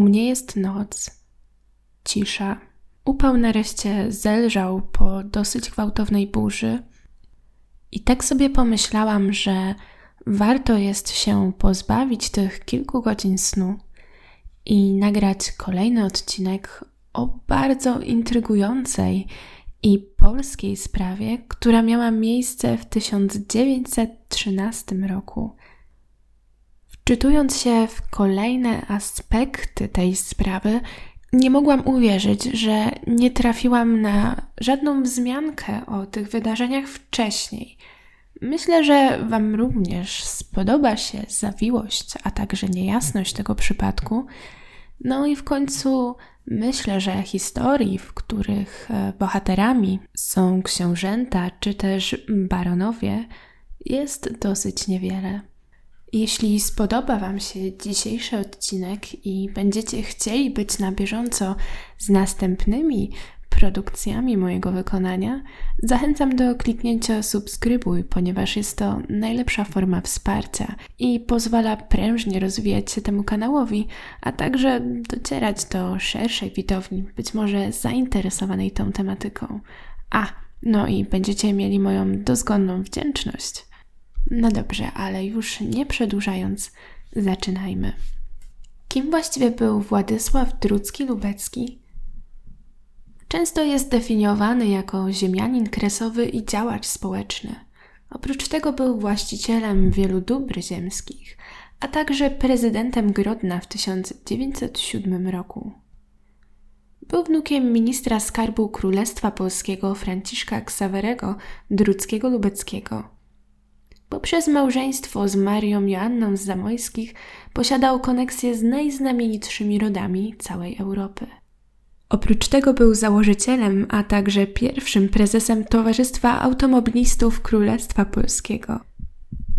U mnie jest noc, cisza. Upał nareszcie zelżał po dosyć gwałtownej burzy. I tak sobie pomyślałam, że warto jest się pozbawić tych kilku godzin snu i nagrać kolejny odcinek o bardzo intrygującej i polskiej sprawie, która miała miejsce w 1913 roku. Wczytując się w kolejne aspekty tej sprawy, nie mogłam uwierzyć, że nie trafiłam na żadną wzmiankę o tych wydarzeniach wcześniej. Myślę, że Wam również spodoba się zawiłość, a także niejasność tego przypadku. No i w końcu myślę, że historii, w których e, bohaterami są książęta czy też baronowie, jest dosyć niewiele. Jeśli spodoba Wam się dzisiejszy odcinek i będziecie chcieli być na bieżąco z następnymi produkcjami mojego wykonania, zachęcam do kliknięcia subskrybuj, ponieważ jest to najlepsza forma wsparcia i pozwala prężnie rozwijać się temu kanałowi, a także docierać do szerszej widowni, być może zainteresowanej tą tematyką. A, no i będziecie mieli moją dozgonną wdzięczność. No dobrze, ale już nie przedłużając, zaczynajmy. Kim właściwie był Władysław Drucki-Lubecki? Często jest definiowany jako ziemianin kresowy i działacz społeczny. Oprócz tego był właścicielem wielu dóbr ziemskich, a także prezydentem Grodna w 1907 roku. Był wnukiem ministra skarbu Królestwa Polskiego Franciszka Ksawerego Druckiego-Lubeckiego – Poprzez małżeństwo z Marią Joanną z Zamojskich posiadał koneksję z najznamienitszymi rodami całej Europy. Oprócz tego był założycielem, a także pierwszym prezesem Towarzystwa Automobilistów Królestwa Polskiego.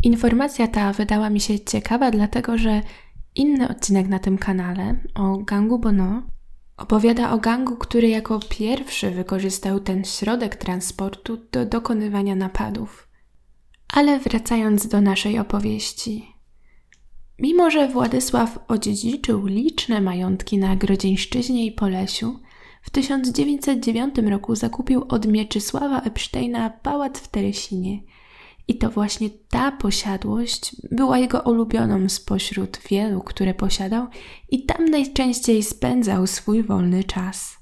Informacja ta wydała mi się ciekawa, dlatego że inny odcinek na tym kanale o gangu Bono opowiada o gangu, który jako pierwszy wykorzystał ten środek transportu do dokonywania napadów. Ale wracając do naszej opowieści. Mimo, że Władysław odziedziczył liczne majątki na Grodzieńszczyźnie i Polesiu, w 1909 roku zakupił od Mieczysława Epsteina pałac w Teresinie. I to właśnie ta posiadłość była jego ulubioną spośród wielu, które posiadał, i tam najczęściej spędzał swój wolny czas.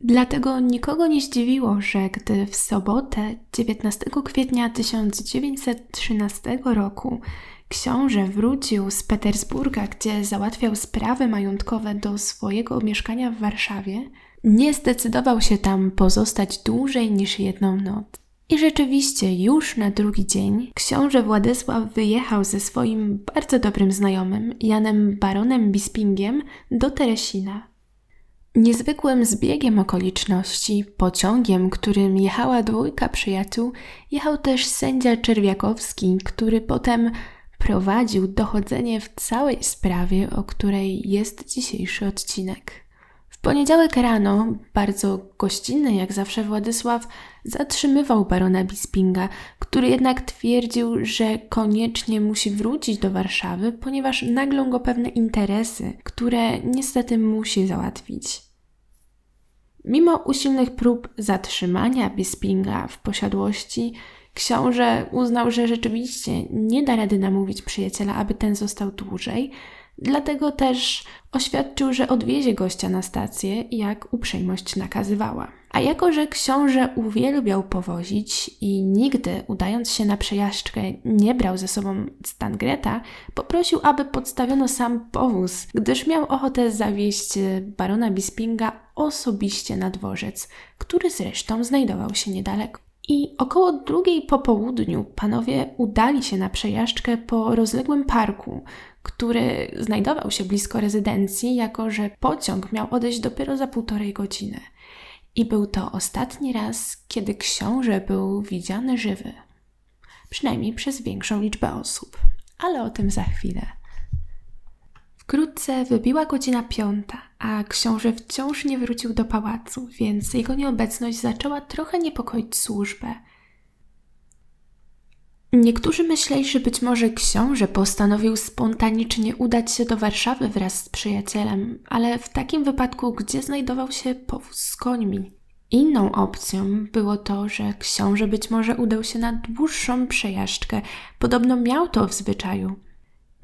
Dlatego nikogo nie zdziwiło, że gdy w sobotę 19 kwietnia 1913 roku książę wrócił z Petersburga, gdzie załatwiał sprawy majątkowe do swojego mieszkania w Warszawie, nie zdecydował się tam pozostać dłużej niż jedną noc. I rzeczywiście już na drugi dzień książę Władysław wyjechał ze swoim bardzo dobrym znajomym, Janem Baronem Bispingiem, do Teresina. Niezwykłym zbiegiem okoliczności, pociągiem, którym jechała dwójka przyjaciół, jechał też sędzia Czerwiakowski, który potem prowadził dochodzenie w całej sprawie, o której jest dzisiejszy odcinek. W poniedziałek rano, bardzo gościnny jak zawsze Władysław, zatrzymywał barona Bispinga, który jednak twierdził, że koniecznie musi wrócić do Warszawy, ponieważ naglą go pewne interesy, które niestety musi załatwić. Mimo usilnych prób zatrzymania Bispinga w posiadłości, książę uznał, że rzeczywiście nie da rady namówić przyjaciela, aby ten został dłużej, dlatego też oświadczył, że odwiezie gościa na stację, jak uprzejmość nakazywała. A jako, że książę uwielbiał powozić i nigdy, udając się na przejażdżkę, nie brał ze sobą Stangreta, poprosił, aby podstawiono sam powóz, gdyż miał ochotę zawieźć barona Bispinga osobiście na dworzec, który zresztą znajdował się niedaleko. I około drugiej po południu panowie udali się na przejażdżkę po rozległym parku, który znajdował się blisko rezydencji, jako że pociąg miał odejść dopiero za półtorej godziny. I był to ostatni raz, kiedy książę był widziany żywy. Przynajmniej przez większą liczbę osób, ale o tym za chwilę. Wkrótce wybiła godzina piąta, a książę wciąż nie wrócił do pałacu, więc jego nieobecność zaczęła trochę niepokoić służbę. Niektórzy myśleli, że być może książę postanowił spontanicznie udać się do Warszawy wraz z przyjacielem, ale w takim wypadku gdzie znajdował się powóz z końmi? Inną opcją było to, że książę być może udał się na dłuższą przejażdżkę. Podobno miał to w zwyczaju.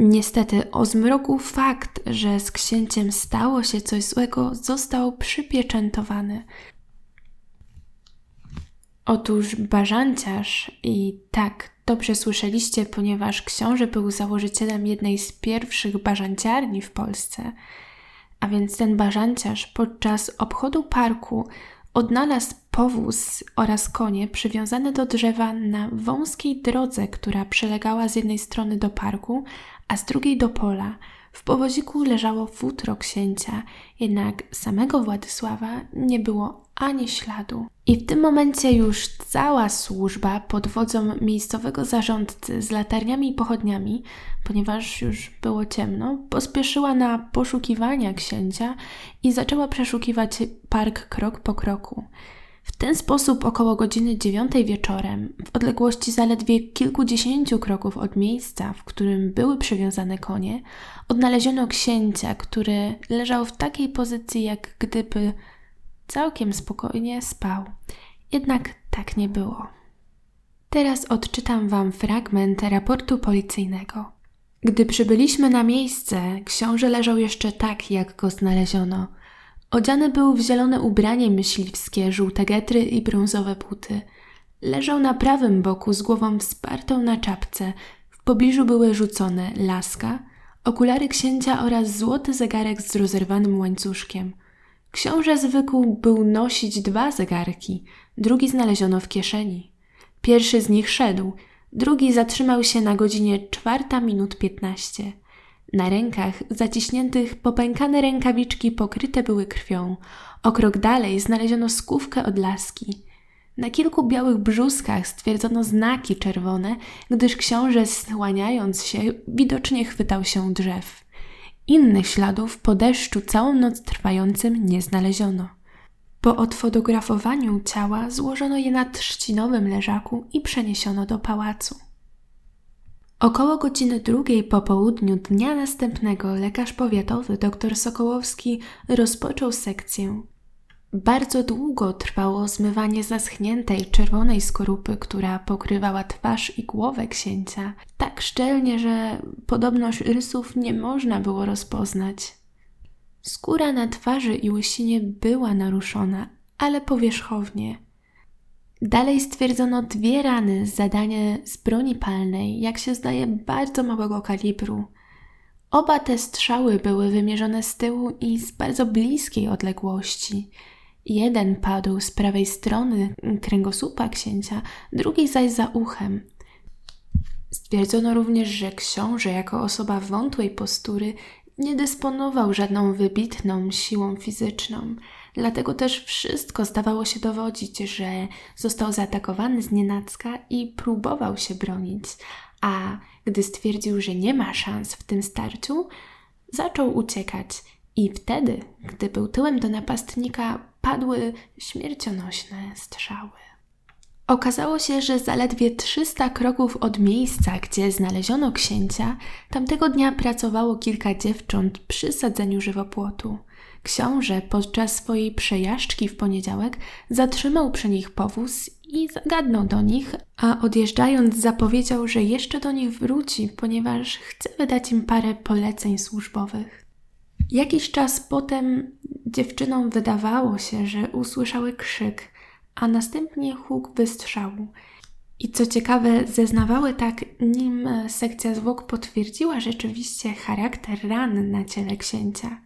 Niestety o zmroku fakt, że z księciem stało się coś złego, został przypieczętowany. Otóż bażanciarz, i tak dobrze słyszeliście, ponieważ książę był założycielem jednej z pierwszych bażanciarni w Polsce, a więc ten bażanciarz podczas obchodu parku odnalazł powóz oraz konie przywiązane do drzewa na wąskiej drodze, która przelegała z jednej strony do parku, a z drugiej do pola. W powoziku leżało futro księcia, jednak samego Władysława nie było ani śladu. I w tym momencie już cała służba pod wodzą miejscowego zarządcy z latarniami i pochodniami, ponieważ już było ciemno, pospieszyła na poszukiwania księcia i zaczęła przeszukiwać park krok po kroku. W ten sposób około godziny dziewiątej wieczorem, w odległości zaledwie kilkudziesięciu kroków od miejsca, w którym były przywiązane konie, odnaleziono księcia, który leżał w takiej pozycji, jak gdyby całkiem spokojnie spał. Jednak tak nie było. Teraz odczytam Wam fragment raportu policyjnego. Gdy przybyliśmy na miejsce, książę leżał jeszcze tak, jak go znaleziono. Odziany był w zielone ubranie myśliwskie, żółte getry i brązowe buty. Leżał na prawym boku z głową wspartą na czapce. W pobliżu były rzucone laska, okulary księcia oraz złoty zegarek z rozerwanym łańcuszkiem. Książę zwykł był nosić dwa zegarki, drugi znaleziono w kieszeni. Pierwszy z nich szedł, drugi zatrzymał się na godzinie czwarta minut piętnaście. Na rękach zaciśniętych popękane rękawiczki pokryte były krwią. O krok dalej znaleziono skówkę od laski. Na kilku białych brzuskach stwierdzono znaki czerwone, gdyż książę słaniając się widocznie chwytał się drzew. Innych śladów po deszczu całą noc trwającym nie znaleziono. Po odfotografowaniu ciała złożono je na trzcinowym leżaku i przeniesiono do pałacu. Około godziny drugiej po południu dnia następnego lekarz powiatowy dr Sokołowski rozpoczął sekcję. Bardzo długo trwało zmywanie zaschniętej czerwonej skorupy, która pokrywała twarz i głowę księcia, tak szczelnie, że podobność rysów nie można było rozpoznać. Skóra na twarzy i łysinie była naruszona, ale powierzchownie. Dalej stwierdzono dwie rany, zadanie z broni palnej, jak się zdaje, bardzo małego kalibru. Oba te strzały były wymierzone z tyłu i z bardzo bliskiej odległości. Jeden padł z prawej strony kręgosłupa księcia, drugi zaś za uchem. Stwierdzono również, że książę, jako osoba wątłej postury, nie dysponował żadną wybitną siłą fizyczną. Dlatego też wszystko zdawało się dowodzić, że został zaatakowany z nienacka i próbował się bronić, a gdy stwierdził, że nie ma szans w tym starciu, zaczął uciekać i wtedy, gdy był tyłem do napastnika, padły śmiercionośne strzały. Okazało się, że zaledwie 300 kroków od miejsca, gdzie znaleziono księcia, tamtego dnia pracowało kilka dziewcząt przy sadzeniu żywopłotu. Książę podczas swojej przejażdżki w poniedziałek zatrzymał przy nich powóz i zagadnął do nich, a odjeżdżając zapowiedział, że jeszcze do nich wróci, ponieważ chce wydać im parę poleceń służbowych. Jakiś czas potem dziewczynom wydawało się, że usłyszały krzyk, a następnie huk wystrzału. I co ciekawe, zeznawały tak, nim sekcja zwłok potwierdziła rzeczywiście charakter ran na ciele księcia.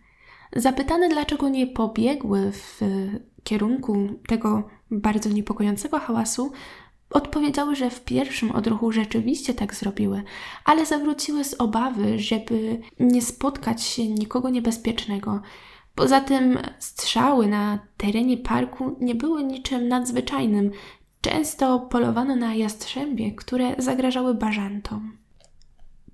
Zapytane, dlaczego nie pobiegły w kierunku tego bardzo niepokojącego hałasu, odpowiedziały, że w pierwszym odruchu rzeczywiście tak zrobiły, ale zawróciły z obawy, żeby nie spotkać się nikogo niebezpiecznego. Poza tym strzały na terenie parku nie były niczym nadzwyczajnym. Często polowano na jastrzębie, które zagrażały bażantom.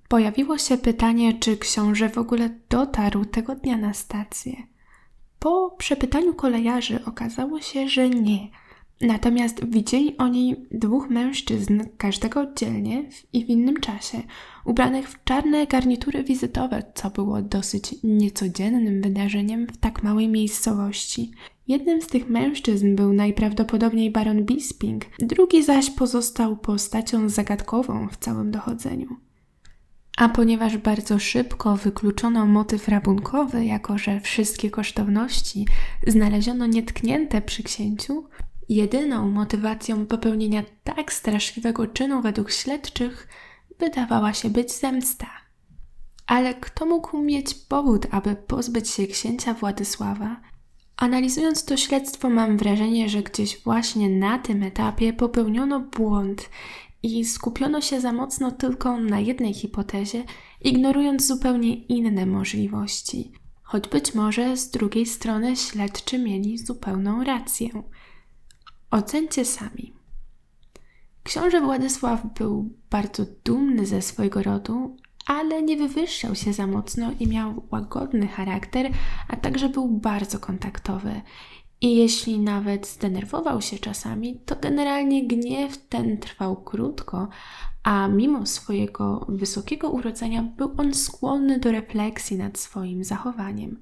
Pojawiło się pytanie, czy książę w ogóle dotarł tego dnia na stację. Po przepytaniu kolejarzy okazało się, że nie. Natomiast widzieli oni dwóch mężczyzn, każdego oddzielnie i w innym czasie, ubranych w czarne garnitury wizytowe, co było dosyć niecodziennym wydarzeniem w tak małej miejscowości. Jednym z tych mężczyzn był najprawdopodobniej baron Bisping, drugi zaś pozostał postacią zagadkową w całym dochodzeniu. A ponieważ bardzo szybko wykluczono motyw rabunkowy, jako że wszystkie kosztowności znaleziono nietknięte przy księciu, jedyną motywacją popełnienia tak straszliwego czynu według śledczych wydawała się być zemsta. Ale kto mógł mieć powód, aby pozbyć się księcia Władysława? Analizując to śledztwo, mam wrażenie, że gdzieś właśnie na tym etapie popełniono błąd i skupiono się za mocno tylko na jednej hipotezie, ignorując zupełnie inne możliwości. Choć być może z drugiej strony śledczy mieli zupełną rację. Ocencie sami. Książę Władysław był bardzo dumny ze swojego rodu, ale nie wywyższał się za mocno i miał łagodny charakter, a także był bardzo kontaktowy. I jeśli nawet zdenerwował się czasami, to generalnie gniew ten trwał krótko, a mimo swojego wysokiego urodzenia był on skłonny do refleksji nad swoim zachowaniem.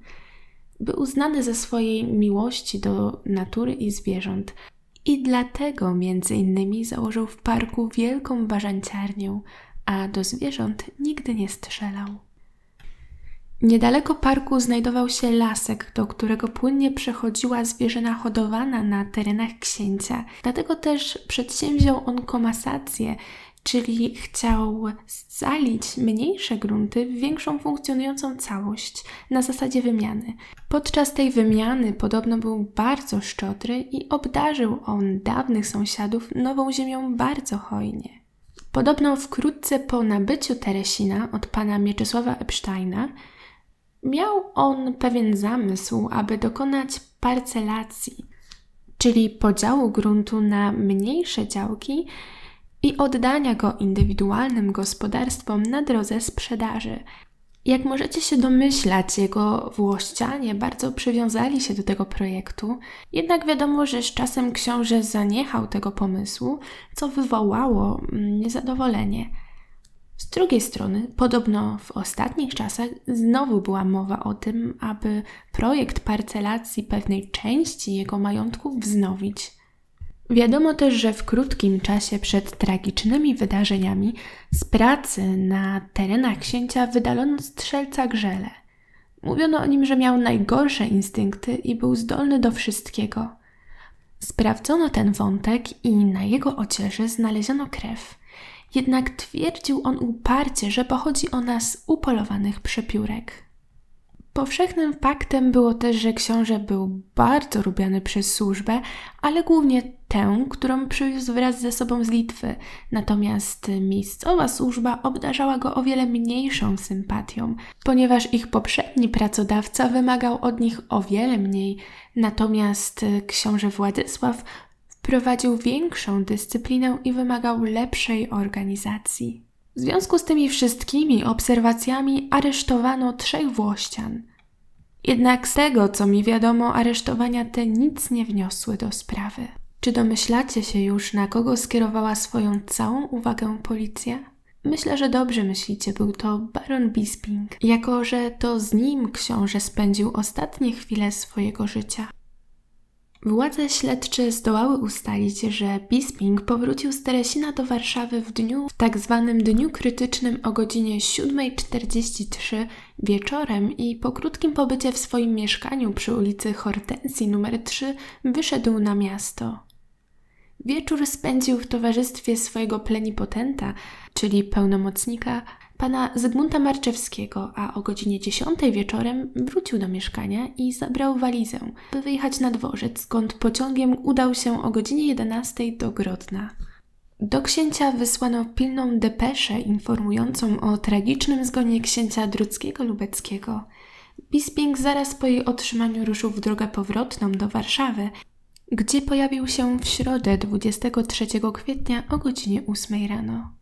Był uznany ze swojej miłości do natury i zwierząt, i dlatego między innymi założył w parku wielką bażanciarnię, a do zwierząt nigdy nie strzelał. Niedaleko parku znajdował się lasek, do którego płynnie przechodziła zwierzyna hodowana na terenach księcia. Dlatego też przedsięwziął on komasację, czyli chciał scalić mniejsze grunty w większą funkcjonującą całość na zasadzie wymiany. Podczas tej wymiany podobno był bardzo szczodry i obdarzył on dawnych sąsiadów nową ziemią bardzo hojnie. Podobno wkrótce po nabyciu Teresina od pana Mieczysława Epsteina miał on pewien zamysł, aby dokonać parcelacji, czyli podziału gruntu na mniejsze działki i oddania go indywidualnym gospodarstwom na drodze sprzedaży. Jak możecie się domyślać, jego włościanie bardzo przywiązali się do tego projektu, jednak wiadomo, że z czasem książę zaniechał tego pomysłu, co wywołało niezadowolenie. Z drugiej strony, podobno w ostatnich czasach znowu była mowa o tym, aby projekt parcelacji pewnej części jego majątku wznowić. Wiadomo też, że w krótkim czasie przed tragicznymi wydarzeniami z pracy na terenach księcia wydalono strzelca Grzele. Mówiono o nim, że miał najgorsze instynkty i był zdolny do wszystkiego. Sprawdzono ten wątek i na jego ocierze znaleziono krew. Jednak twierdził on uparcie, że pochodzi ona z upolowanych przepiórek. Powszechnym faktem było też, że książę był bardzo lubiany przez służbę, ale głównie tę, którą przywiózł wraz ze sobą z Litwy. Natomiast miejscowa służba obdarzała go o wiele mniejszą sympatią, ponieważ ich poprzedni pracodawca wymagał od nich o wiele mniej, natomiast książę Władysław wprowadził większą dyscyplinę i wymagał lepszej organizacji. W związku z tymi wszystkimi obserwacjami aresztowano trzech Włościan. Jednak z tego, co mi wiadomo, aresztowania te nic nie wniosły do sprawy. Czy domyślacie się już, na kogo skierowała swoją całą uwagę policja? Myślę, że dobrze myślicie, był to baron Bisping, jako że to z nim książę spędził ostatnie chwile swojego życia. Władze śledcze zdołały ustalić, że Bisping powrócił z Teresina do Warszawy w dniu, w tak zwanym dniu krytycznym o godzinie 7.43 wieczorem i po krótkim pobycie w swoim mieszkaniu przy ulicy Hortensji nr 3 wyszedł na miasto. Wieczór spędził w towarzystwie swojego plenipotenta, czyli pełnomocnika pana Zygmunta Marczewskiego, a o godzinie 10 wieczorem wrócił do mieszkania i zabrał walizę, by wyjechać na dworzec, skąd pociągiem udał się o godzinie 11 do Grodna. Do księcia wysłano pilną depeszę informującą o tragicznym zgonie księcia Druckiego Lubeckiego. Bisping zaraz po jej otrzymaniu ruszył w drogę powrotną do Warszawy, gdzie pojawił się w środę 23 kwietnia o godzinie 8 rano.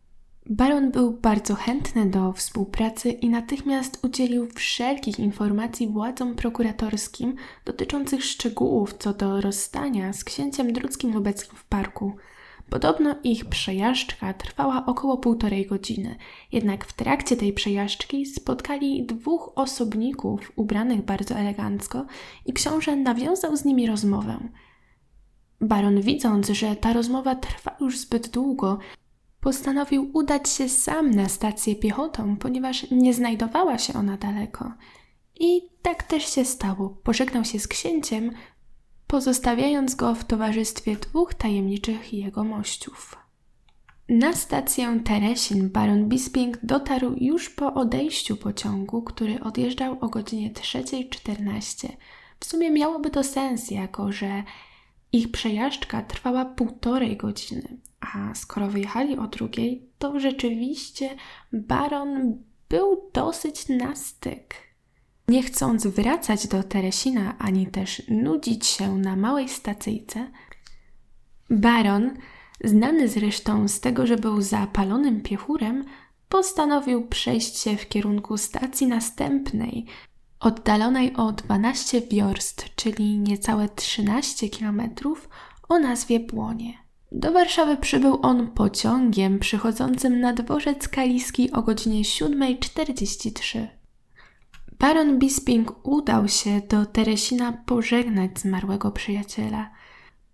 Baron był bardzo chętny do współpracy i natychmiast udzielił wszelkich informacji władzom prokuratorskim dotyczących szczegółów co do rozstania z księciem Druckim Lubeckim w parku. Podobno ich przejażdżka trwała około półtorej godziny, jednak w trakcie tej przejażdżki spotkali dwóch osobników ubranych bardzo elegancko i książę nawiązał z nimi rozmowę. Baron, widząc, że ta rozmowa trwa już zbyt długo, postanowił udać się sam na stację piechotą, ponieważ nie znajdowała się ona daleko. I tak też się stało. Pożegnał się z księciem, pozostawiając go w towarzystwie dwóch tajemniczych jegomościów. Na stację Teresin baron Bisping dotarł już po odejściu pociągu, który odjeżdżał o godzinie 3.14. W sumie miałoby to sens, jako że ich przejażdżka trwała półtorej godziny, a skoro wyjechali o drugiej, to rzeczywiście baron był dosyć na styk. Nie chcąc wracać do Teresina ani też nudzić się na małej stacyjce, baron, znany zresztą z tego, że był zapalonym piechurem, postanowił przejść się w kierunku stacji następnej, oddalonej o 12 wiorst, czyli niecałe 13 kilometrów, o nazwie Błonie. Do Warszawy przybył on pociągiem przychodzącym na dworzec kaliski o godzinie 7.43. Baron Bisping udał się do Teresina pożegnać zmarłego przyjaciela.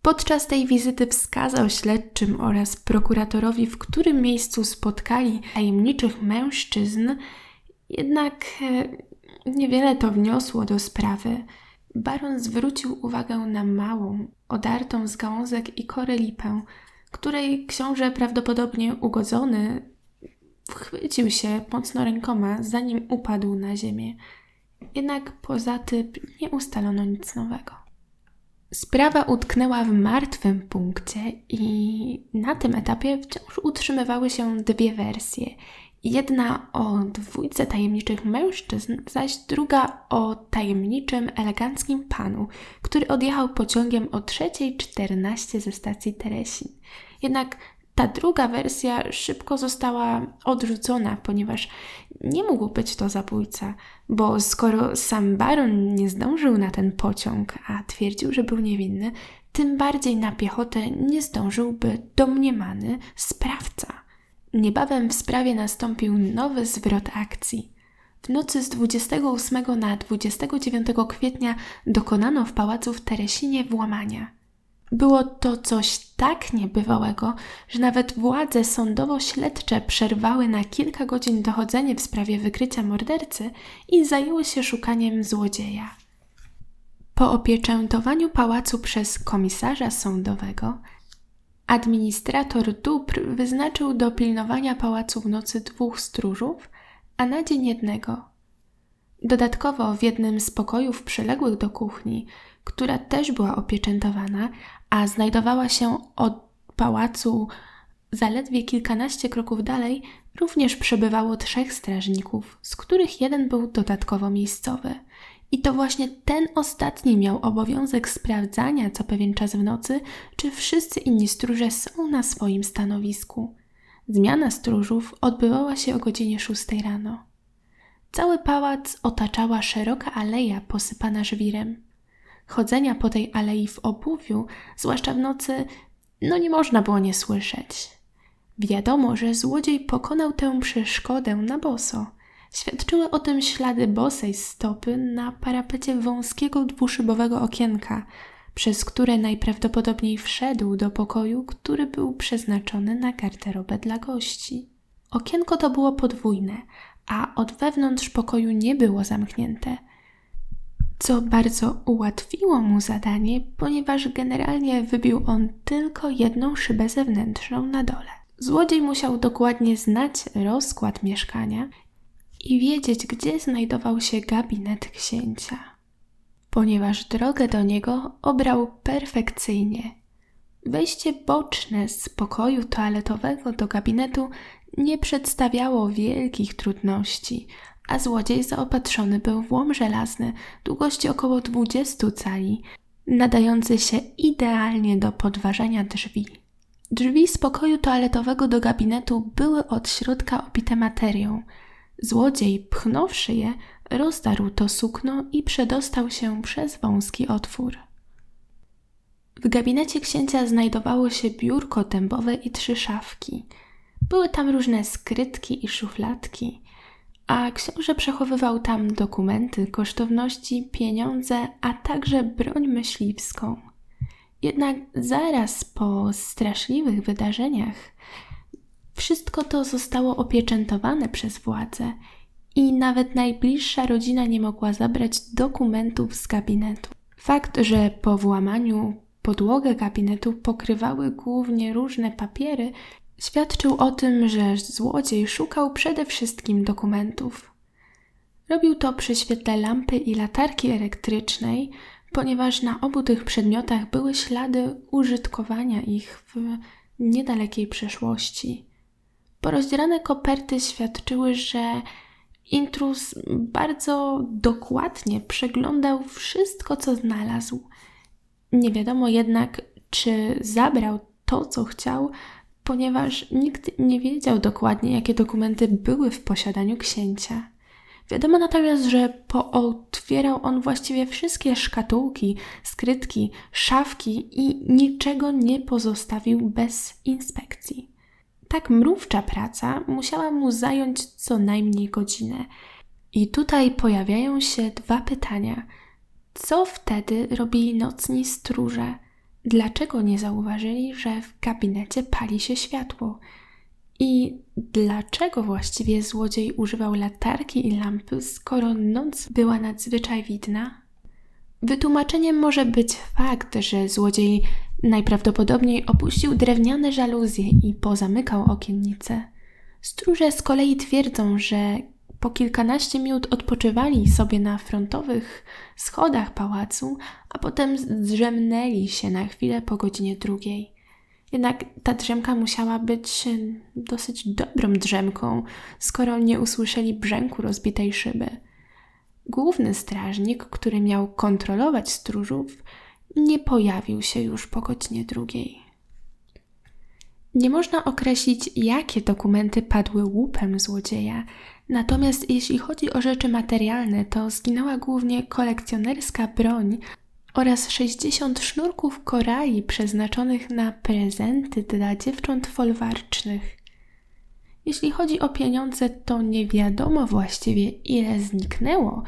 Podczas tej wizyty wskazał śledczym oraz prokuratorowi, w którym miejscu spotkali tajemniczych mężczyzn, jednak e, niewiele to wniosło do sprawy. Baron zwrócił uwagę na małą, odartą z gałązek i kory lipę, której książę prawdopodobnie ugodzony chwycił się mocno rękoma, zanim upadł na ziemię. Jednak poza tym nie ustalono nic nowego. Sprawa utknęła w martwym punkcie i na tym etapie wciąż utrzymywały się dwie wersje. Jedna o dwójce tajemniczych mężczyzn, zaś druga o tajemniczym, eleganckim panu, który odjechał pociągiem o 3.14 ze stacji Teresin. Jednak ta druga wersja szybko została odrzucona, ponieważ nie mógł być to zabójca, bo skoro sam baron nie zdążył na ten pociąg, a twierdził, że był niewinny, tym bardziej na piechotę nie zdążyłby domniemany sprawca. Niebawem w sprawie nastąpił nowy zwrot akcji. W nocy z 28 na 29 kwietnia dokonano w pałacu w Teresinie włamania. Było to coś tak niebywałego, że nawet władze sądowo-śledcze przerwały na kilka godzin dochodzenie w sprawie wykrycia mordercy i zajęły się szukaniem złodzieja. Po opieczętowaniu pałacu przez komisarza sądowego, administrator dóbr wyznaczył do pilnowania pałacu w nocy dwóch stróżów, a na dzień jednego. Dodatkowo w jednym z pokojów przyległych do kuchni, która też była opieczętowana, a znajdowała się od pałacu zaledwie kilkanaście kroków dalej, również przebywało trzech strażników, z których jeden był dodatkowo miejscowy. I to właśnie ten ostatni miał obowiązek sprawdzania co pewien czas w nocy, czy wszyscy inni stróże są na swoim stanowisku. Zmiana stróżów odbywała się o godzinie 6 rano. Cały pałac otaczała szeroka aleja posypana żwirem chodzenia po tej alei w obuwiu, zwłaszcza w nocy, no nie można było nie słyszeć. Wiadomo, że złodziej pokonał tę przeszkodę na boso. Świadczyły o tym ślady bosej stopy na parapecie wąskiego dwuszybowego okienka, przez które najprawdopodobniej wszedł do pokoju, który był przeznaczony na garderobę dla gości. Okienko to było podwójne, a od wewnątrz pokoju nie było zamknięte – co bardzo ułatwiło mu zadanie, ponieważ generalnie wybił on tylko jedną szybę zewnętrzną na dole. Złodziej musiał dokładnie znać rozkład mieszkania i wiedzieć, gdzie znajdował się gabinet księcia, ponieważ drogę do niego obrał perfekcyjnie. Wejście boczne z pokoju toaletowego do gabinetu nie przedstawiało wielkich trudności, a złodziej zaopatrzony był w łom żelazny długości około 20 cali, nadający się idealnie do podważania drzwi. Drzwi z pokoju toaletowego do gabinetu były od środka obite materią. Złodziej, pchnąwszy je, rozdarł to sukno i przedostał się przez wąski otwór. W gabinecie księcia znajdowało się biurko dębowe i trzy szafki. Były tam różne skrytki i szufladki, a książę przechowywał tam dokumenty, kosztowności, pieniądze, a także broń myśliwską. Jednak zaraz po straszliwych wydarzeniach wszystko to zostało opieczętowane przez władze i nawet najbliższa rodzina nie mogła zabrać dokumentów z gabinetu. Fakt, że po włamaniu podłogę gabinetu pokrywały głównie różne papiery, świadczył o tym, że złodziej szukał przede wszystkim dokumentów. Robił to przy świetle lampy i latarki elektrycznej, ponieważ na obu tych przedmiotach były ślady użytkowania ich w niedalekiej przeszłości. Porozdzierane koperty świadczyły, że intruz bardzo dokładnie przeglądał wszystko, co znalazł. Nie wiadomo jednak, czy zabrał to, co chciał, ponieważ nikt nie wiedział dokładnie, jakie dokumenty były w posiadaniu księcia. Wiadomo natomiast, że pootwierał on właściwie wszystkie szkatułki, skrytki, szafki i niczego nie pozostawił bez inspekcji. Tak mrówcza praca musiała mu zająć co najmniej godzinę. I tutaj pojawiają się dwa pytania. Co wtedy robili nocni stróże? Dlaczego nie zauważyli, że w gabinecie pali się światło? I dlaczego właściwie złodziej używał latarki i lampy, skoro noc była nadzwyczaj widna? Wytłumaczeniem może być fakt, że złodziej najprawdopodobniej opuścił drewniane żaluzje i pozamykał okiennice. Stróże z kolei twierdzą, że po kilkanaście minut odpoczywali sobie na frontowych schodach pałacu, a potem zdrzemnęli się na chwilę po godzinie drugiej. Jednak ta drzemka musiała być dosyć dobrą drzemką, skoro nie usłyszeli brzęku rozbitej szyby. Główny strażnik, który miał kontrolować stróżów, nie pojawił się już po godzinie drugiej. Nie można określić, jakie dokumenty padły łupem złodzieja, natomiast jeśli chodzi o rzeczy materialne, to zginęła głównie kolekcjonerska broń oraz 60 sznurków korali przeznaczonych na prezenty dla dziewcząt folwarcznych. Jeśli chodzi o pieniądze, to nie wiadomo właściwie ile zniknęło,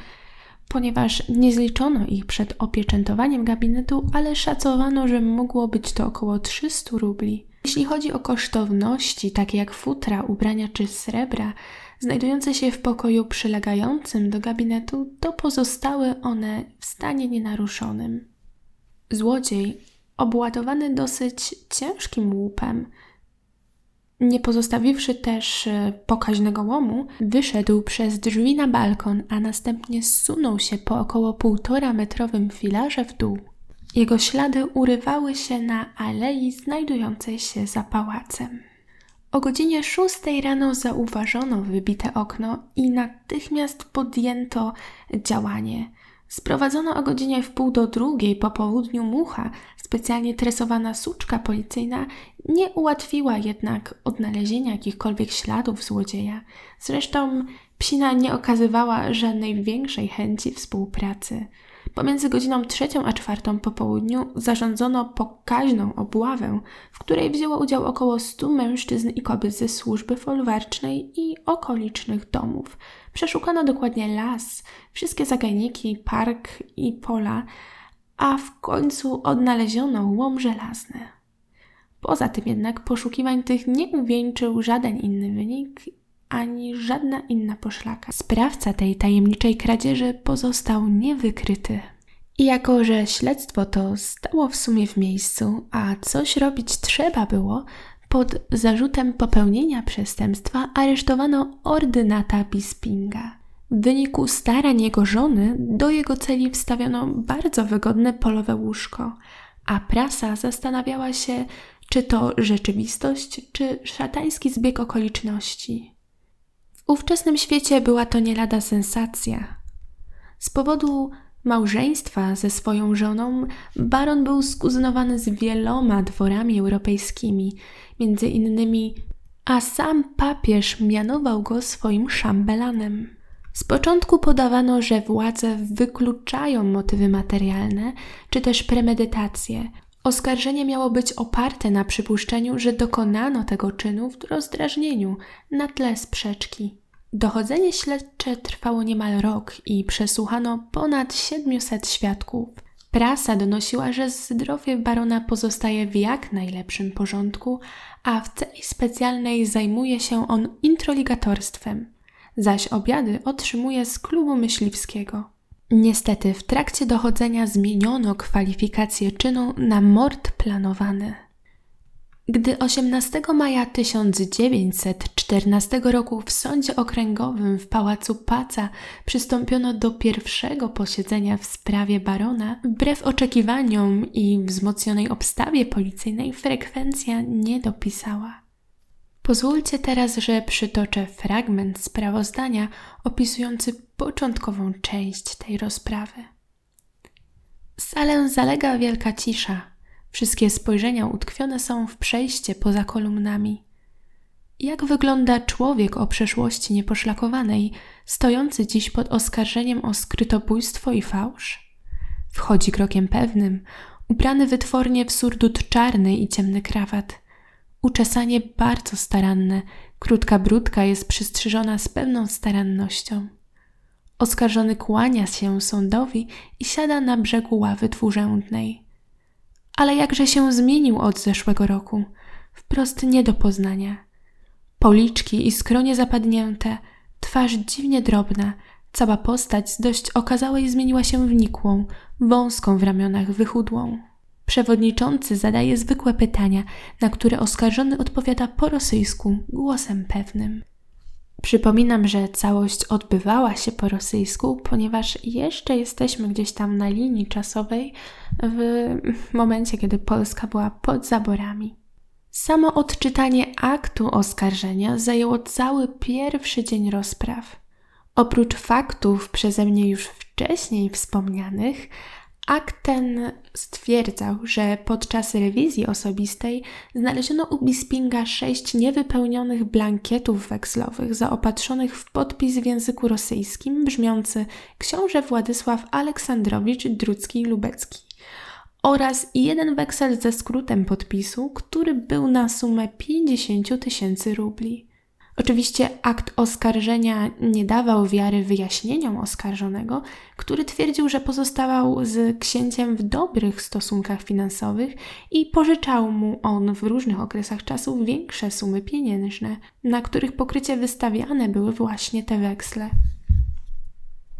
ponieważ nie zliczono ich przed opieczętowaniem gabinetu, ale szacowano, że mogło być to około 300 rubli. Jeśli chodzi o kosztowności, takie jak futra, ubrania czy srebra, znajdujące się w pokoju przylegającym do gabinetu, to pozostały one w stanie nienaruszonym. Złodziej, obładowany dosyć ciężkim łupem, nie pozostawiwszy też e, pokaźnego łomu, wyszedł przez drzwi na balkon, a następnie zsunął się po około półtora metrowym filarze w dół. Jego ślady urywały się na alei znajdującej się za pałacem. O godzinie szóstej rano zauważono wybite okno i natychmiast podjęto działanie. Sprowadzono o godzinie w pół do drugiej po południu mucha, specjalnie tresowana suczka policyjna, nie ułatwiła jednak odnalezienia jakichkolwiek śladów złodzieja. Zresztą psina nie okazywała żadnej większej chęci współpracy. Pomiędzy godziną trzecią a czwartą po południu zarządzono pokaźną obławę, w której wzięło udział około stu mężczyzn i kobiet ze służby folwarcznej i okolicznych domów. Przeszukano dokładnie las, wszystkie zagajniki, park i pola, a w końcu odnaleziono łom żelazny. Poza tym jednak poszukiwań tych nie uwieńczył żaden inny wynik ani żadna inna poszlaka. Sprawca tej tajemniczej kradzieży pozostał niewykryty. I jako, że śledztwo to stało w sumie w miejscu, a coś robić trzeba było, pod zarzutem popełnienia przestępstwa aresztowano ordynata Bispinga. W wyniku starań jego żony do jego celi wstawiono bardzo wygodne polowe łóżko, a prasa zastanawiała się, czy to rzeczywistość, czy szatański zbieg okoliczności. W ówczesnym świecie była to nie lada sensacja. Z powodu małżeństwa ze swoją żoną, baron był skuzynowany z wieloma dworami europejskimi, między innymi, a sam papież mianował go swoim szambelanem. Z początku podawano, że władze wykluczają motywy materialne czy też premedytację. Oskarżenie miało być oparte na przypuszczeniu, że dokonano tego czynu w rozdrażnieniu na tle sprzeczki. Dochodzenie śledcze trwało niemal rok i przesłuchano ponad 700 świadków. Prasa donosiła, że zdrowie barona pozostaje w jak najlepszym porządku, a w celi specjalnej zajmuje się on introligatorstwem, zaś obiady otrzymuje z klubu myśliwskiego. Niestety w trakcie dochodzenia zmieniono kwalifikację czynu na mord planowany. Gdy 18 maja 1914 roku w sądzie okręgowym w pałacu Paca przystąpiono do pierwszego posiedzenia w sprawie barona, wbrew oczekiwaniom i wzmocnionej obstawie policyjnej frekwencja nie dopisała. Pozwólcie teraz, że przytoczę fragment sprawozdania opisujący początkową część tej rozprawy. Salę zalega wielka cisza Wszystkie spojrzenia utkwione są w przejście poza kolumnami. Jak wygląda człowiek o przeszłości nieposzlakowanej, stojący dziś pod oskarżeniem o skrytobójstwo i fałsz? Wchodzi krokiem pewnym, ubrany wytwornie w surdut czarny i ciemny krawat. Uczesanie bardzo staranne, krótka brudka jest przystrzyżona z pewną starannością. Oskarżony kłania się sądowi i siada na brzegu ławy dwurzędnej ale jakże się zmienił od zeszłego roku. Wprost nie do poznania. Policzki i skronie zapadnięte, twarz dziwnie drobna, cała postać z dość okazałej zmieniła się w nikłą, wąską w ramionach, wychudłą. Przewodniczący zadaje zwykłe pytania, na które oskarżony odpowiada po rosyjsku, głosem pewnym. Przypominam, że całość odbywała się po rosyjsku, ponieważ jeszcze jesteśmy gdzieś tam na linii czasowej w momencie, kiedy Polska była pod zaborami. Samo odczytanie aktu oskarżenia zajęło cały pierwszy dzień rozpraw. Oprócz faktów przeze mnie już wcześniej wspomnianych, Akt ten stwierdzał, że podczas rewizji osobistej znaleziono u Bispinga sześć niewypełnionych blankietów wekslowych zaopatrzonych w podpis w języku rosyjskim brzmiący książę Władysław Aleksandrowicz Drucki-Lubecki oraz jeden weksel ze skrótem podpisu, który był na sumę 50 tysięcy rubli. Oczywiście akt oskarżenia nie dawał wiary wyjaśnieniom oskarżonego, który twierdził, że pozostawał z księciem w dobrych stosunkach finansowych i pożyczał mu on w różnych okresach czasu większe sumy pieniężne, na których pokrycie wystawiane były właśnie te weksle.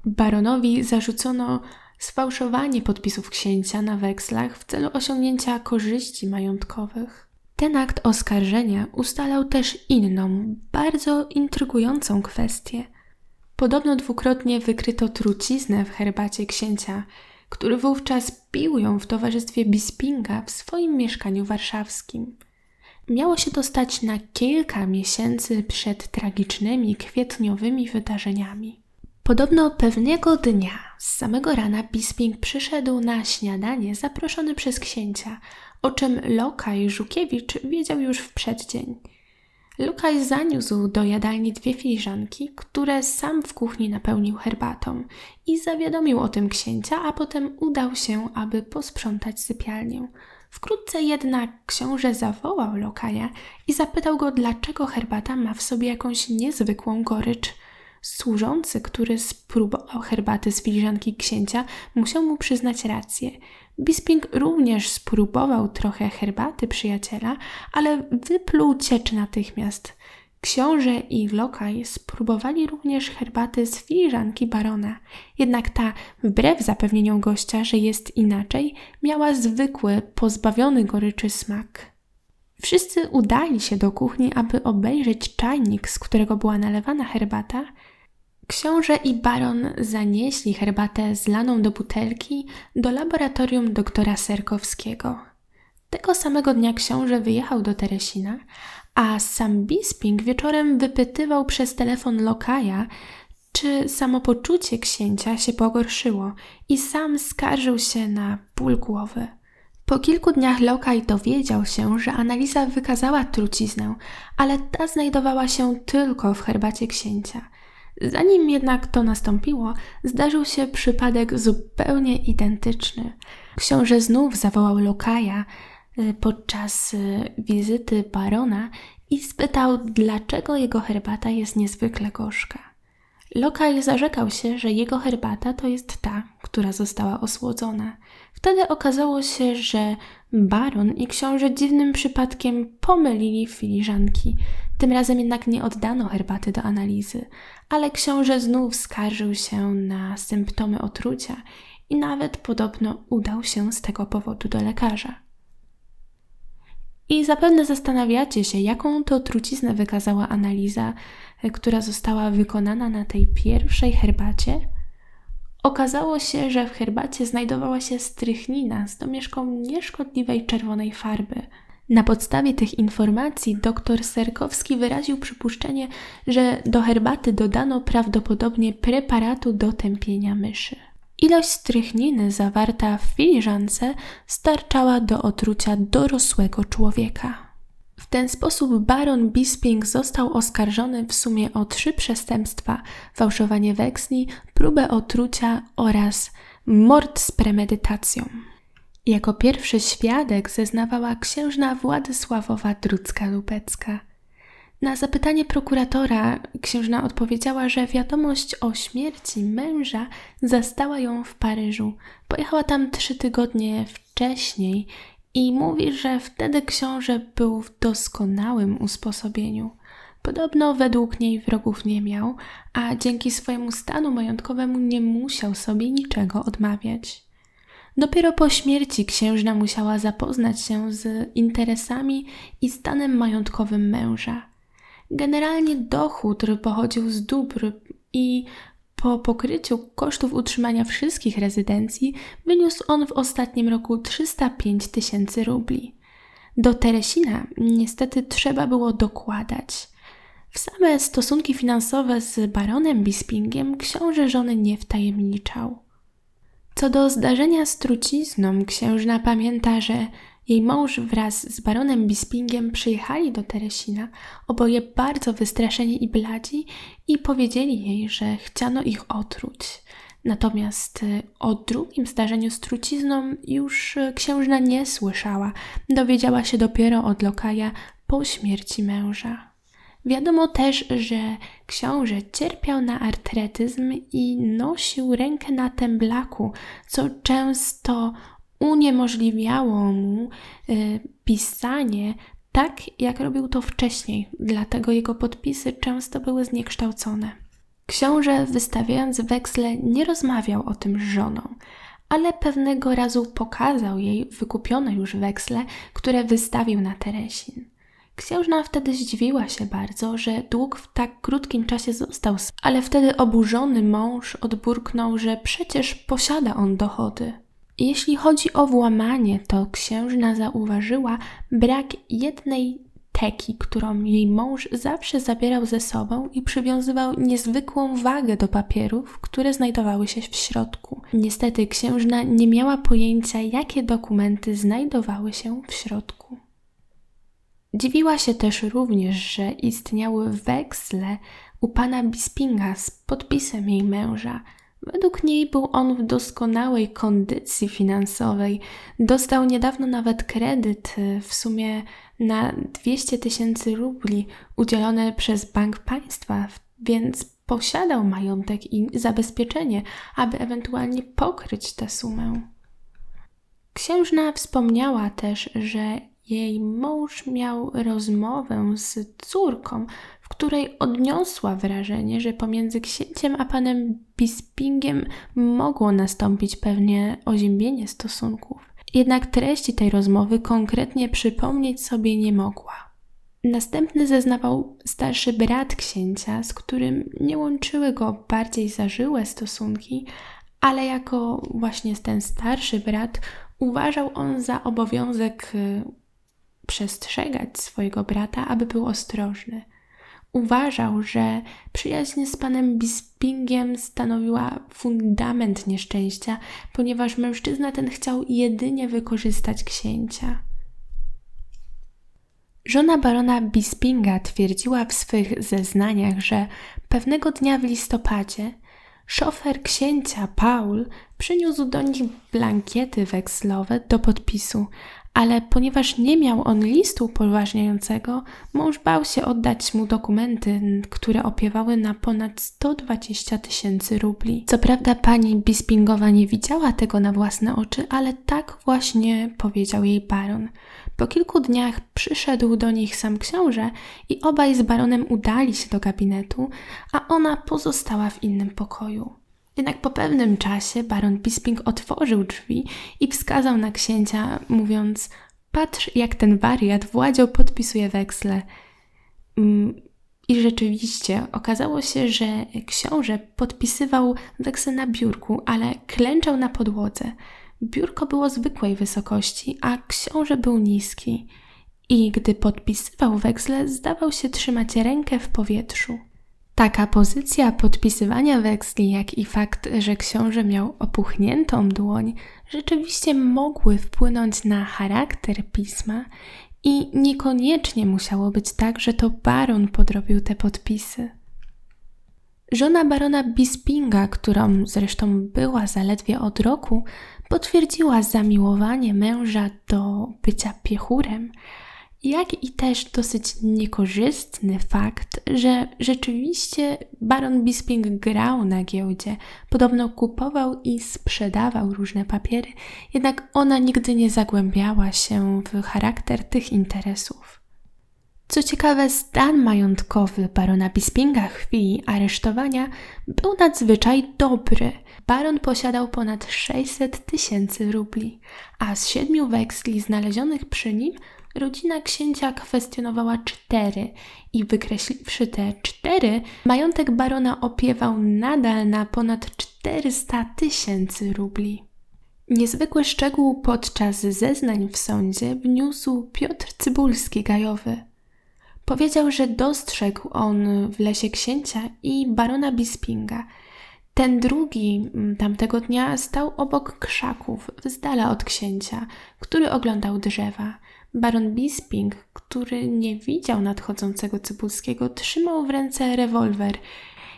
Baronowi zarzucono sfałszowanie podpisów księcia na wekslach w celu osiągnięcia korzyści majątkowych. Ten akt oskarżenia ustalał też inną, bardzo intrygującą kwestię. Podobno dwukrotnie wykryto truciznę w herbacie księcia, który wówczas pił ją w towarzystwie Bispinga w swoim mieszkaniu warszawskim. Miało się to stać na kilka miesięcy przed tragicznymi kwietniowymi wydarzeniami. Podobno pewnego dnia z samego rana Bisping przyszedł na śniadanie zaproszony przez księcia, o czym Lokaj Żukiewicz wiedział już w przeddzień. Lokaj zaniósł do jadalni dwie filiżanki, które sam w kuchni napełnił herbatą i zawiadomił o tym księcia, a potem udał się, aby posprzątać sypialnię. Wkrótce jednak książę zawołał Lokaja i zapytał go, dlaczego herbata ma w sobie jakąś niezwykłą gorycz. Służący, który spróbował herbaty z filiżanki księcia, musiał mu przyznać rację. Bisping również spróbował trochę herbaty przyjaciela, ale wypluł ciecz natychmiast. Książę i Lokaj spróbowali również herbaty z filiżanki barona, jednak ta, wbrew zapewnieniom gościa, że jest inaczej, miała zwykły, pozbawiony goryczy smak. Wszyscy udali się do kuchni, aby obejrzeć czajnik, z którego była nalewana herbata, Książę i baron zanieśli herbatę zlaną do butelki do laboratorium doktora Serkowskiego. Tego samego dnia książę wyjechał do Teresina, a sam Bisping wieczorem wypytywał przez telefon Lokaja, czy samopoczucie księcia się pogorszyło i sam skarżył się na ból głowy. Po kilku dniach Lokaj dowiedział się, że analiza wykazała truciznę, ale ta znajdowała się tylko w herbacie księcia. Zanim jednak to nastąpiło, zdarzył się przypadek zupełnie identyczny. Książę znów zawołał Lokaja y, podczas y, wizyty barona i spytał, dlaczego jego herbata jest niezwykle gorzka. Lokaj zarzekał się, że jego herbata to jest ta, która została osłodzona. Wtedy okazało się, że baron i książę dziwnym przypadkiem pomylili filiżanki. Tym razem jednak nie oddano herbaty do analizy, ale książę znów skarżył się na symptomy otrucia i nawet podobno udał się z tego powodu do lekarza. I zapewne zastanawiacie się, jaką to truciznę wykazała analiza, e, która została wykonana na tej pierwszej herbacie. Okazało się, że w herbacie znajdowała się strychnina z domieszką nieszkodliwej czerwonej farby. Na podstawie tych informacji dr Serkowski wyraził przypuszczenie, że do herbaty dodano prawdopodobnie preparatu do tępienia myszy. Ilość strychniny zawarta w filiżance starczała do otrucia dorosłego człowieka. W ten sposób baron Bisping został oskarżony w sumie o trzy przestępstwa: fałszowanie weksli, próbę otrucia oraz mord z premedytacją. Jako pierwszy świadek zeznawała księżna Władysławowa Drucka-Lubecka. Na zapytanie prokuratora księżna odpowiedziała, że wiadomość o śmierci męża zastała ją w Paryżu. Pojechała tam trzy tygodnie wcześniej i mówi, że wtedy książę był w doskonałym usposobieniu. Podobno według niej wrogów nie miał, a dzięki swojemu stanu majątkowemu nie musiał sobie niczego odmawiać. Dopiero po śmierci księżna musiała zapoznać się z interesami i stanem majątkowym męża. Generalnie dochód pochodził z dóbr i po pokryciu kosztów utrzymania wszystkich rezydencji wyniósł on w ostatnim roku 305 tysięcy rubli. Do Teresina niestety trzeba było dokładać. W same stosunki finansowe z baronem Bispingiem książę żony nie wtajemniczał. Co do zdarzenia z trucizną, księżna pamięta, że jej mąż wraz z baronem Bispingiem przyjechali do Teresina, oboje bardzo wystraszeni i bladzi, i powiedzieli jej, że chciano ich otruć. Natomiast y, o drugim zdarzeniu z trucizną już y, księżna nie słyszała, dowiedziała się dopiero od lokaja po śmierci męża. Wiadomo też, że książę cierpiał na artretyzm i nosił rękę na temblaku, co często uniemożliwiało mu y, pisanie tak, jak robił to wcześniej, dlatego jego podpisy często były zniekształcone. Książę, wystawiając weksle, nie rozmawiał o tym z żoną, ale pewnego razu pokazał jej wykupione już weksle, które wystawił na Teresin. Księżna wtedy zdziwiła się bardzo, że dług w tak krótkim czasie został, ale wtedy oburzony mąż odburknął, że przecież posiada on dochody. Jeśli chodzi o włamanie, to księżna zauważyła brak jednej teki, którą jej mąż zawsze zabierał ze sobą i przywiązywał niezwykłą wagę do papierów, które znajdowały się w środku. Niestety księżna nie miała pojęcia, jakie dokumenty znajdowały się w środku. Dziwiła się też również, że istniały weksle u pana Bispinga z podpisem jej męża. Według niej był on w doskonałej kondycji finansowej. Dostał niedawno nawet kredyt y, w sumie na 200 tysięcy rubli udzielony przez Bank Państwa, więc posiadał majątek i zabezpieczenie, aby ewentualnie pokryć tę sumę. Księżna wspomniała też, że jej mąż miał rozmowę z córką, w której odniosła wrażenie, że pomiędzy księciem a panem Bispingiem mogło nastąpić pewnie oziębienie stosunków. Jednak treści tej rozmowy konkretnie przypomnieć sobie nie mogła. Następny zeznawał starszy brat księcia, z którym nie łączyły go bardziej zażyłe stosunki, ale jako właśnie ten starszy brat uważał on za obowiązek y, przestrzegać swojego brata, aby był ostrożny. Uważał, że przyjaźń z panem Bispingiem stanowiła fundament nieszczęścia, ponieważ mężczyzna ten chciał jedynie wykorzystać księcia. Żona barona Bispinga twierdziła w swych zeznaniach, że pewnego dnia w listopadzie szofer księcia Paul przyniósł do nich blankiety wekslowe do podpisu, ale ponieważ nie miał on listu upoważniającego, mąż bał się oddać mu dokumenty, które opiewały na ponad 120 tysięcy rubli. Co prawda pani Bispingowa nie widziała tego na własne oczy, ale tak właśnie powiedział jej baron. Po kilku dniach przyszedł do nich sam książę i obaj z baronem udali się do gabinetu, a ona pozostała w innym pokoju. Jednak po pewnym czasie baron Bisping otworzył drzwi i wskazał na księcia, mówiąc: Patrz, jak ten wariat Władzio podpisuje weksle. Mm, I rzeczywiście okazało się, że książę podpisywał weksel na biurku, ale klęczał na podłodze. Biurko było zwykłej wysokości, a książę był niski. I gdy podpisywał weksle, zdawał się trzymać rękę w powietrzu. Taka pozycja podpisywania weksli, jak i fakt, że książę miał opuchniętą dłoń, rzeczywiście mogły wpłynąć na charakter pisma i niekoniecznie musiało być tak, że to baron podrobił te podpisy. Żona barona Bispinga, którą zresztą była zaledwie od roku, potwierdziła zamiłowanie męża do bycia piechurem, jak i też dosyć niekorzystny fakt, że rzeczywiście baron Bisping grał na giełdzie, podobno kupował i sprzedawał różne papiery, jednak ona nigdy nie zagłębiała się w charakter tych interesów. Co ciekawe, stan majątkowy barona Bispinga w chwili aresztowania był nadzwyczaj dobry. Baron posiadał ponad 600 tysięcy rubli, a z siedmiu weksli znalezionych przy nim rodzina księcia kwestionowała cztery i wykreśliwszy te cztery, majątek barona opiewał nadal na ponad 400 tysięcy rubli. Niezwykły szczegół podczas zeznań w sądzie wniósł Piotr Cybulski-Gajowy. Powiedział, że dostrzegł on w lesie księcia i barona Bispinga. Ten drugi mm, tamtego dnia stał obok krzaków, z dala od księcia, który oglądał drzewa. Baron Bisping, który nie widział nadchodzącego Cybulskiego, trzymał w ręce rewolwer.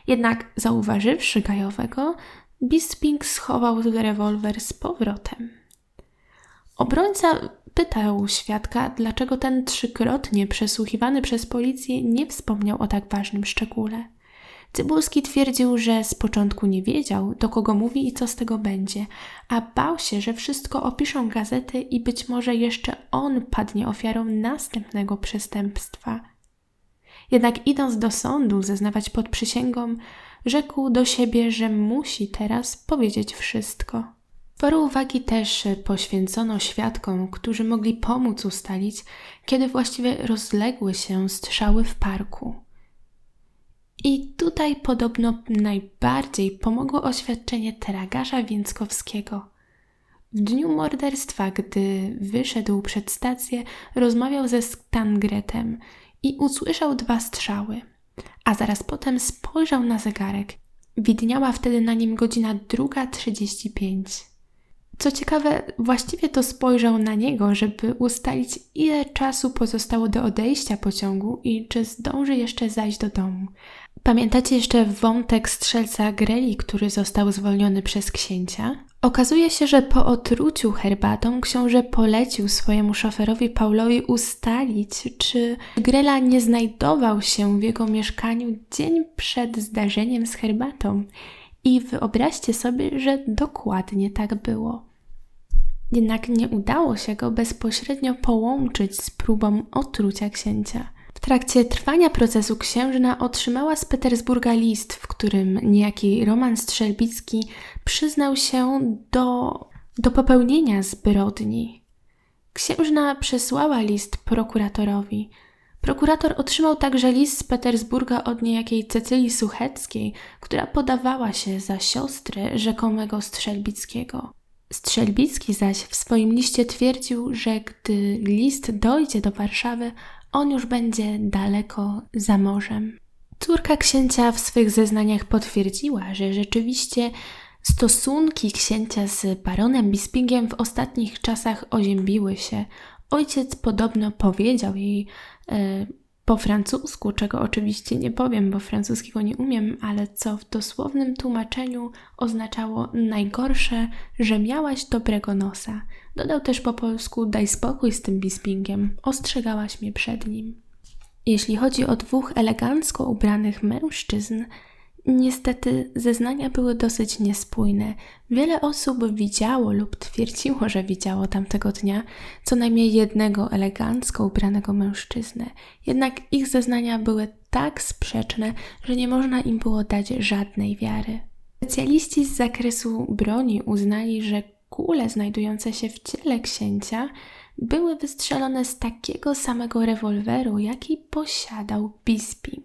Jednak zauważywszy Gajowego, Bisping schował rewolwer z powrotem. Obrońca pytał świadka, dlaczego ten trzykrotnie przesłuchiwany przez policję nie wspomniał o tak ważnym szczególe. Cybulski twierdził, że z początku nie wiedział, do kogo mówi i co z tego będzie, a bał się, że wszystko opiszą gazety i być może jeszcze on padnie ofiarą następnego przestępstwa. Jednak idąc do sądu zeznawać pod przysięgą, rzekł do siebie, że musi teraz powiedzieć wszystko. Sporo uwagi też poświęcono świadkom, którzy mogli pomóc ustalić, kiedy właściwie rozległy się strzały w parku. I tutaj podobno najbardziej pomogło oświadczenie tragarza Więckowskiego. W dniu morderstwa, gdy wyszedł przed stację, rozmawiał ze Stangretem i usłyszał dwa strzały, a zaraz potem spojrzał na zegarek. Widniała wtedy na nim godzina druga trzydzieści pięć. Co ciekawe, właściwie to spojrzał na niego, żeby ustalić, ile czasu pozostało do odejścia pociągu i czy zdąży jeszcze zajść do domu. Pamiętacie jeszcze wątek strzelca Greli, który został zwolniony przez księcia? Okazuje się, że po otruciu herbatą książę polecił swojemu szoferowi Paulowi ustalić, czy Grela nie znajdował się w jego mieszkaniu dzień przed zdarzeniem z herbatą. I wyobraźcie sobie, że dokładnie tak było. Jednak nie udało się go bezpośrednio połączyć z próbą otrucia księcia. W trakcie trwania procesu księżna otrzymała z Petersburga list, w którym niejaki Roman Strzelbicki przyznał się do, do popełnienia zbrodni. Księżna przesłała list prokuratorowi. Prokurator otrzymał także list z Petersburga od niejakiej Cecylii Sucheckiej, która podawała się za siostrę rzekomego Strzelbickiego. Strzelbicki zaś w swoim liście twierdził, że gdy list dojdzie do Warszawy, on już będzie daleko za morzem. Córka księcia w swych zeznaniach potwierdziła, że rzeczywiście stosunki księcia z baronem Bispingiem w ostatnich czasach oziębiły się. Ojciec podobno powiedział jej e, po francusku, czego oczywiście nie powiem, bo francuskiego nie umiem, ale co w dosłownym tłumaczeniu oznaczało najgorsze, że miałaś dobrego nosa. Dodał też po polsku: Daj spokój z tym Bispingiem, ostrzegałaś mnie przed nim. Jeśli chodzi o dwóch elegancko ubranych mężczyzn, Niestety zeznania były dosyć niespójne. Wiele osób widziało lub twierdziło, że widziało tamtego dnia co najmniej jednego elegancko ubranego mężczyznę. Jednak ich zeznania były tak sprzeczne, że nie można im było dać żadnej wiary. Specjaliści z zakresu broni uznali, że kule znajdujące się w ciele księcia były wystrzelone z takiego samego rewolweru, jaki posiadał Bisping.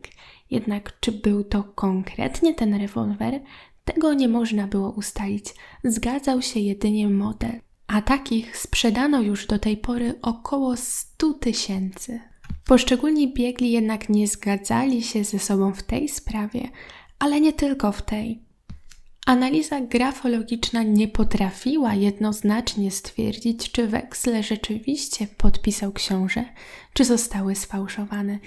Jednak czy był to konkretnie ten rewolwer, tego nie można było ustalić. Zgadzał się jedynie model, a takich sprzedano już do tej pory około 100 tysięcy. Poszczególni biegli jednak nie zgadzali się ze sobą w tej sprawie, ale nie tylko w tej. Analiza grafologiczna nie potrafiła jednoznacznie stwierdzić, czy weksle rzeczywiście podpisał książę, czy zostały sfałszowane.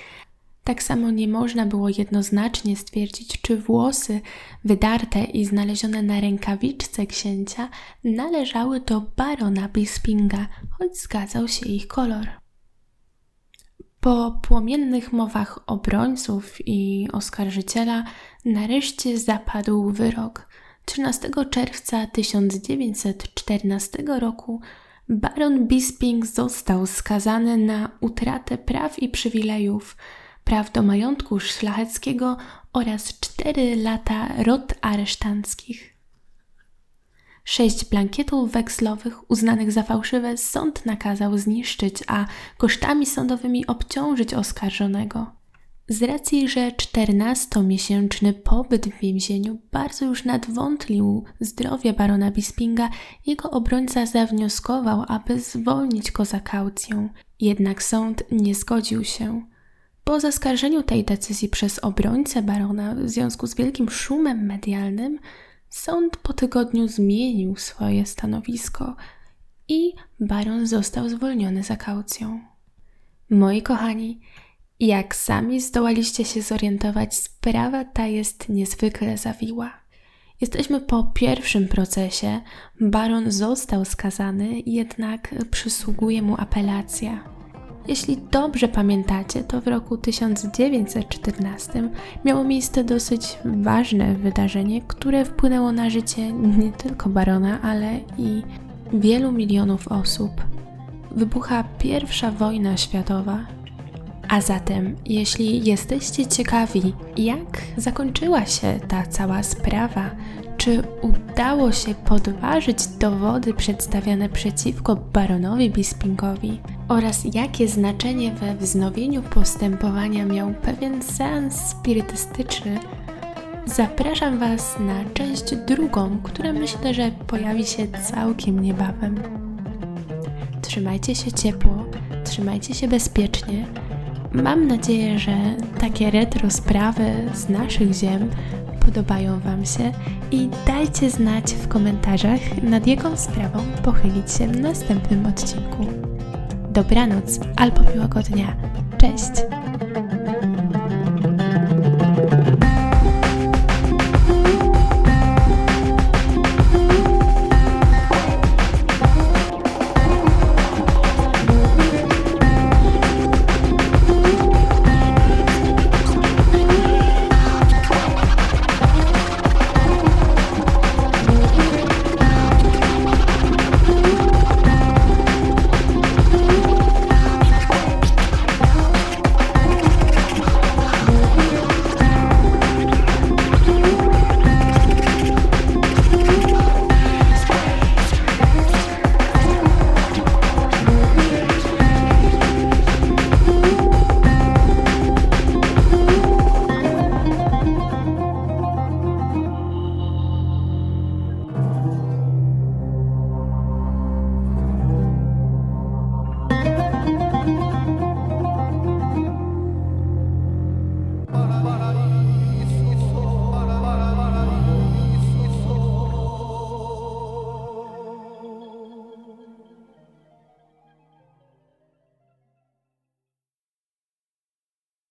Tak samo nie można było jednoznacznie stwierdzić, czy włosy wydarte i znalezione na rękawiczce księcia należały do barona Bispinga, choć zgadzał się ich kolor. Po płomiennych mowach obrońców i oskarżyciela nareszcie zapadł wyrok. 13 czerwca 1914 roku baron Bisping został skazany na utratę praw i przywilejów, praw do majątku szlacheckiego oraz 4 lata rot aresztanckich. Sześć blankietów wekslowych uznanych za fałszywe sąd nakazał zniszczyć, a kosztami sądowymi obciążyć oskarżonego. Z racji, że 14-miesięczny pobyt w więzieniu bardzo już nadwątlił zdrowie barona Bispinga, jego obrońca zawnioskował, aby zwolnić go za kaucją. Jednak sąd nie zgodził się. Po zaskarżeniu tej decyzji przez obrońcę barona w związku z wielkim szumem medialnym, sąd po tygodniu zmienił swoje stanowisko i baron został zwolniony za kaucją. Moi kochani, jak sami zdołaliście się zorientować, sprawa ta jest niezwykle zawiła. Jesteśmy po pierwszym procesie. Baron został skazany, jednak przysługuje mu apelacja. Jeśli dobrze pamiętacie, to w roku 1914 miało miejsce dosyć ważne wydarzenie, które wpłynęło na życie nie tylko barona, ale i wielu milionów osób. Wybucha pierwsza wojna światowa, a zatem, jeśli jesteście ciekawi, jak zakończyła się ta cała sprawa, czy udało się podważyć dowody przedstawiane przeciwko baronowi Bispingowi oraz jakie znaczenie we wznowieniu postępowania miał pewien seans spirytystyczny, zapraszam Was na część drugą, która myślę, że pojawi się całkiem niebawem. Trzymajcie się ciepło, trzymajcie się bezpiecznie Mam nadzieję, że takie retro sprawy z naszych ziem podobają Wam się i dajcie znać w komentarzach, nad jaką sprawą pochylić się w następnym odcinku. Dobranoc albo miłego dnia. Cześć!